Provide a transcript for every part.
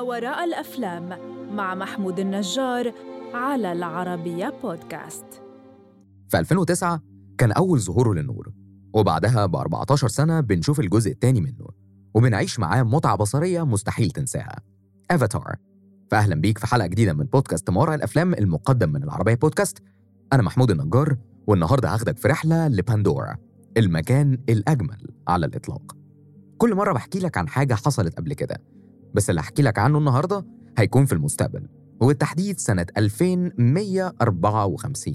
ما وراء الأفلام مع محمود النجار على العربية بودكاست. في 2009 كان أول ظهوره للنور وبعدها ب 14 سنة بنشوف الجزء الثاني منه وبنعيش معاه متعة بصرية مستحيل تنساها. افاتار فأهلا بيك في حلقة جديدة من بودكاست ما وراء الأفلام المقدم من العربية بودكاست. أنا محمود النجار والنهاردة هاخدك في رحلة لباندورا المكان الأجمل على الإطلاق. كل مرة بحكي لك عن حاجة حصلت قبل كده بس اللي هحكي لك عنه النهاردة هيكون في المستقبل وبالتحديد سنة 2154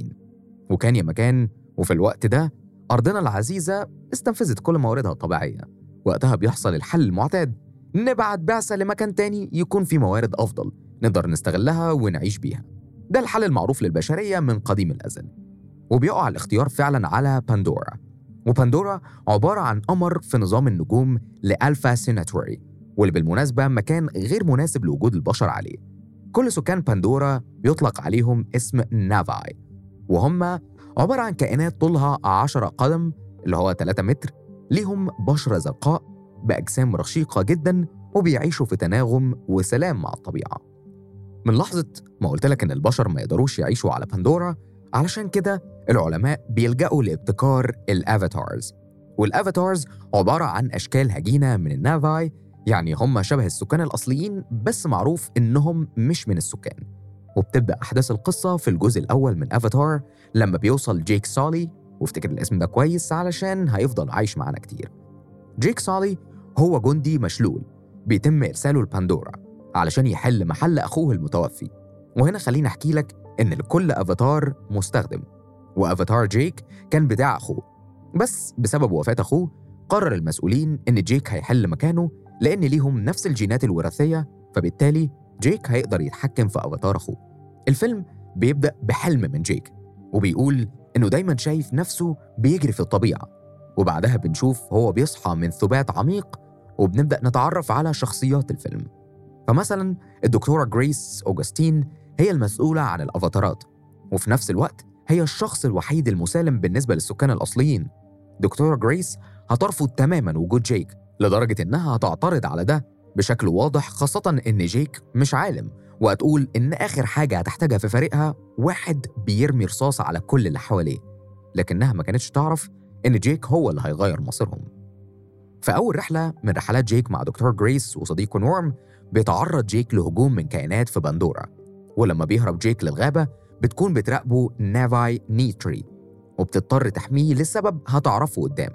وكان يا مكان وفي الوقت ده أرضنا العزيزة استنفذت كل مواردها الطبيعية. وقتها بيحصل الحل المعتاد نبعت بعثة لمكان تاني يكون فيه موارد أفضل نقدر نستغلها ونعيش بيها. ده الحل المعروف للبشرية من قديم الأزل. وبيقع الاختيار فعلا على باندورا وباندورا عبارة عن قمر في نظام النجوم لألفا سنتوري. واللي بالمناسبة مكان غير مناسب لوجود البشر عليه. كل سكان باندورا بيطلق عليهم اسم نافاي وهم عبارة عن كائنات طولها 10 قدم اللي هو 3 متر ليهم بشرة زرقاء بأجسام رشيقة جدا وبيعيشوا في تناغم وسلام مع الطبيعة. من لحظة ما قلت لك إن البشر ما يقدروش يعيشوا على باندورا علشان كده العلماء بيلجأوا لابتكار ال avatars. وال avatars عبارة عن أشكال هجينة من النافاي يعني هم شبه السكان الأصليين بس معروف إنهم مش من السكان. وبتبدأ أحداث القصة في الجزء الأول من افاتار لما بيوصل جيك سولي وافتكر الاسم ده كويس علشان هيفضل عايش معانا كتير. جيك سولي هو جندي مشلول بيتم إرساله لباندورا علشان يحل محل أخوه المتوفي. وهنا خليني أحكي لك إن لكل أفاتار مستخدم. وأفاتار جيك كان بتاع أخوه بس بسبب وفاة أخوه قرر المسؤولين إن جيك هيحل مكانه لأن ليهم نفس الجينات الوراثية فبالتالي جيك هيقدر يتحكم في أفاتار أخوه. الفيلم بيبدأ بحلم من جيك وبيقول إنه دايما شايف نفسه بيجري في الطبيعة وبعدها بنشوف هو بيصحى من ثبات عميق وبنبدأ نتعرف على شخصيات الفيلم. فمثلا الدكتورة جريس أوغستين هي المسؤولة عن الأفاتارات وفي نفس الوقت هي الشخص الوحيد المسالم بالنسبة للسكان الأصليين. دكتورة جريس هترفض تماما وجود جيك لدرجة إنها هتعترض على ده بشكل واضح خاصة إن جيك مش عالم وهتقول إن آخر حاجة هتحتاجها في فريقها واحد بيرمي رصاص على كل اللي حواليه لكنها ما كانتش تعرف إن جيك هو اللي هيغير مصيرهم. في أول رحلة من رحلات جيك مع دكتور جريس وصديقه نورم بيتعرض جيك لهجوم من كائنات في باندورا ولما بيهرب جيك للغابة بتكون بتراقبه نافاي نيتري وبتضطر تحميه لسبب هتعرفه قدام.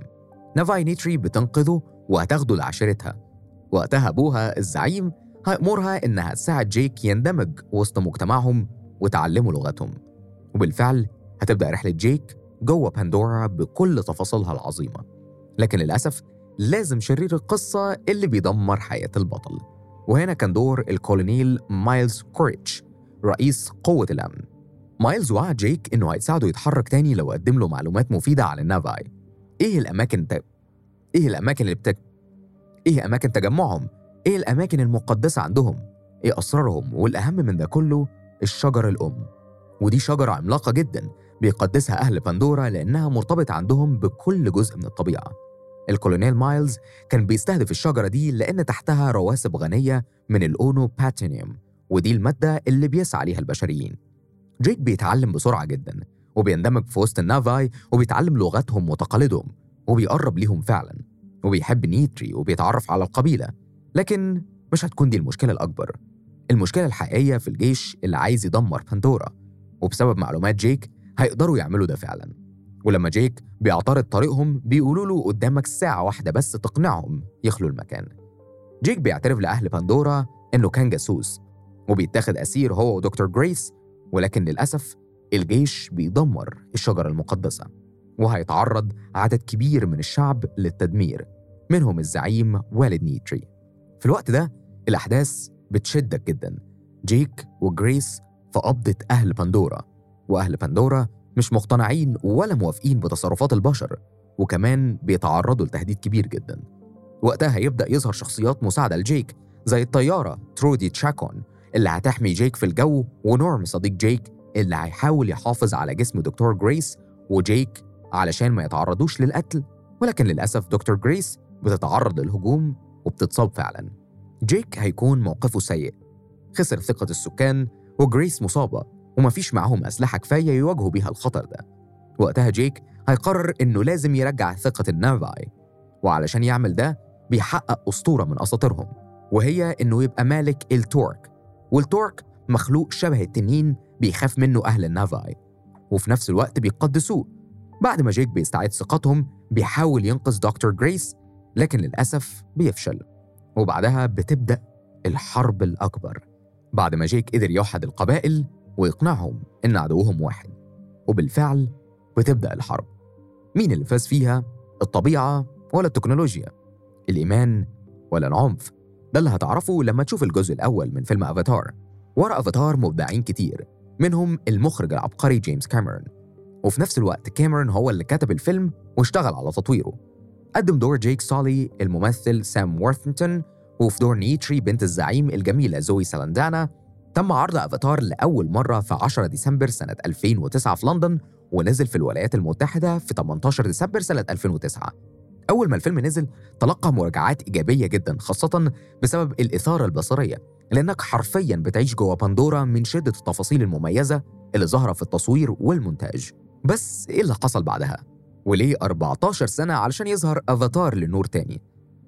نافاي نيتري بتنقذه وهتاخده لعشيرتها. وقتها أبوها الزعيم هيأمرها إنها تساعد جيك يندمج وسط مجتمعهم وتعلمه لغتهم. وبالفعل هتبدأ رحلة جيك جوه باندورا بكل تفاصيلها العظيمة. لكن للأسف لازم شرير القصة اللي بيدمر حياة البطل. وهنا كان دور الكولونيل مايلز كوريتش رئيس قوة الأمن. مايلز وعد جيك إنه هيساعده يتحرك تاني لو قدم له معلومات مفيدة عن النافاي. إيه الأماكن. إيه الأماكن اللي بتك... إيه أماكن تجمعهم؟ إيه الأماكن المقدسة عندهم؟ إيه أسرارهم؟ والأهم من ده كله الشجرة الأم ودي شجرة عملاقة جدا بيقدسها أهل باندورا لأنها مرتبطة عندهم بكل جزء من الطبيعة الكولونيل مايلز كان بيستهدف الشجرة دي لأن تحتها رواسب غنية من ال unobtanium ودي المادة اللي بيسعى ليها البشريين جيك بيتعلم بسرعة جدا وبيندمج في وسط النافاي وبيتعلم لغتهم وتقاليدهم وبيقرب ليهم فعلا وبيحب نيتري وبيتعرف على القبيلة لكن مش هتكون دي المشكلة الأكبر. المشكلة الحقيقية في الجيش اللي عايز يدمر باندورا وبسبب معلومات جيك هيقدروا يعملوا ده فعلا. ولما جيك بيعترض طريقهم بيقولوا له قدامك ساعة واحدة بس تقنعهم يخلوا المكان. جيك بيعترف لأهل باندورا إنه كان جاسوس وبيتاخد أسير هو ودكتور جريس ولكن للأسف الجيش بيدمر الشجرة المقدسة. وهيتعرض عدد كبير من الشعب للتدمير منهم الزعيم والد نيتري. في الوقت ده الأحداث بتشدك جدا. جيك وجريس في قبضة أهل باندورا وأهل باندورا مش مقتنعين ولا موافقين بتصرفات البشر وكمان بيتعرضوا لتهديد كبير جدا. وقتها هيبدأ يظهر شخصيات مساعدة لجيك زي الطيارة ترودي تشاكون اللي هتحمي جيك في الجو ونورم صديق جيك اللي هيحاول يحافظ على جسم دكتور جريس وجيك علشان ما يتعرضوش للقتل ولكن للأسف دكتور جريس بتتعرض للهجوم وبتتصاب فعلا. جيك هيكون موقفه سيء. خسر ثقة السكان وجريس مصابة ومفيش معاهم أسلحة كفاية يواجهوا بيها الخطر ده. وقتها جيك هيقرر إنه لازم يرجع ثقة النافاي وعلشان يعمل ده بيحقق أسطورة من أساطيرهم وهي إنه يبقى مالك التورك. والتورك مخلوق شبه التنين بيخاف منه أهل النافاي وفي نفس الوقت بيقدسوه. بعد ما جيك بيستعيد ثقتهم بيحاول ينقذ دكتور جريس لكن للأسف بيفشل وبعدها بتبدأ الحرب الأكبر بعد ما جيك قدر يوحد القبائل ويقنعهم إن عدوهم واحد وبالفعل بتبدأ الحرب مين اللي فاز فيها؟ الطبيعة ولا التكنولوجيا؟ الإيمان ولا العنف؟ ده اللي هتعرفه لما تشوف الجزء الأول من فيلم أفاتار ورا أفاتار مبدعين كتير منهم المخرج العبقري جيمس كاميرون وفي نفس الوقت كاميرون هو اللي كتب الفيلم واشتغل على تطويره. قدم دور جيك سولي الممثل سام وورثنتون وفي دور نيتري بنت الزعيم الجميلة زوي سالاندانا تم عرض أفاتار لأول مرة في 10 ديسمبر سنة 2009 في لندن ونزل في الولايات المتحدة في 18 ديسمبر سنة 2009 أول ما الفيلم نزل تلقى مراجعات إيجابية جدا خاصة بسبب الإثارة البصرية لأنك حرفيا بتعيش جوه بندورا من شدة التفاصيل المميزة اللي ظاهرة في التصوير والمونتاج. بس إيه اللي حصل بعدها؟ وليه 14 سنة علشان يظهر أفاتار للنور تاني؟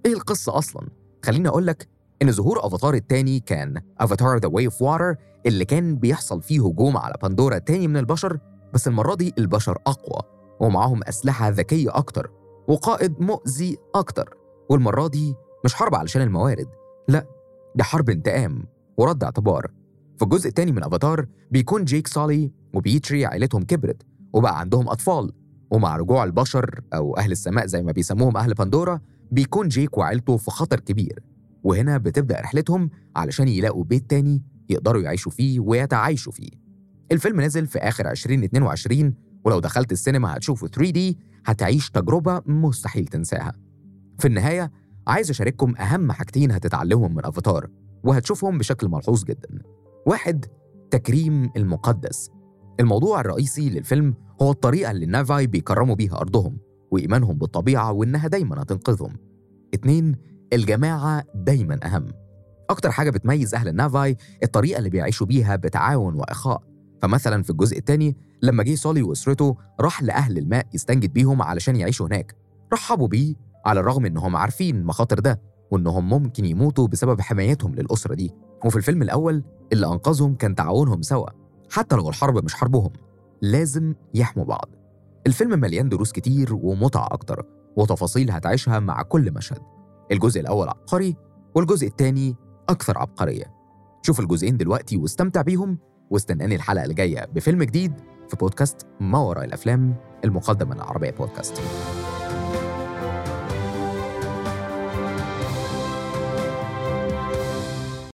إيه القصة أصلا؟ خليني أقول لك إن ظهور أفاتار التاني كان أفاتار The Way of Water اللي كان بيحصل فيه هجوم على بندورا تاني من البشر بس المرة دي البشر أقوى ومعاهم أسلحة ذكية أكتر وقائد مؤذي أكتر والمرة دي مش حرب علشان الموارد لا دي حرب انتقام ورد اعتبار في الجزء الثاني من أفاتار بيكون جيك سولي ونيتري عائلتهم كبرت وبقى عندهم أطفال ومع رجوع البشر أو أهل السماء زي ما بيسموهم أهل بندورا بيكون جيك وعيلته في خطر كبير. وهنا بتبدأ رحلتهم علشان يلاقوا بيت تاني يقدروا يعيشوا فيه ويتعايشوا فيه. الفيلم نزل في آخر 2022 ولو دخلت السينما هتشوفه 3D هتعيش تجربة مستحيل تنساها. في النهاية عايز أشارككم أهم حاجتين هتتعلمهم من أفاتار وهتشوفهم بشكل ملحوظ جدا. واحد تكريم المقدس. الموضوع الرئيسي للفيلم هو الطريقة اللي النافاي بيكرموا بيها أرضهم وإيمانهم بالطبيعة وإنها دايما هتنقذهم. اتنين الجماعة دايما أهم. أكتر حاجة بتميز أهل النافاي الطريقة اللي بيعيشوا بيها بتعاون وإخاء. فمثلا في الجزء الثاني لما جه سولي وأسرته راح لأهل الماء يستنجد بيهم علشان يعيشوا هناك. رحبوا بيه على الرغم إنهم عارفين مخاطر ده وإنهم ممكن يموتوا بسبب حمايتهم للأسرة دي. وفي الفيلم الأول اللي أنقذهم كان تعاونهم سوا. حتى لو الحرب مش حربهم لازم يحموا بعض. الفيلم مليان دروس كتير ومتعة أكتر وتفاصيل هتعيشها مع كل مشهد. الجزء الأول عبقري والجزء الثاني أكثر عبقرية. شوف الجزئين دلوقتي واستمتع بيهم واستناني الحلقة اللي جاية بفيلم جديد في بودكاست ما وراء الأفلام المقدم من العربية بودكاست.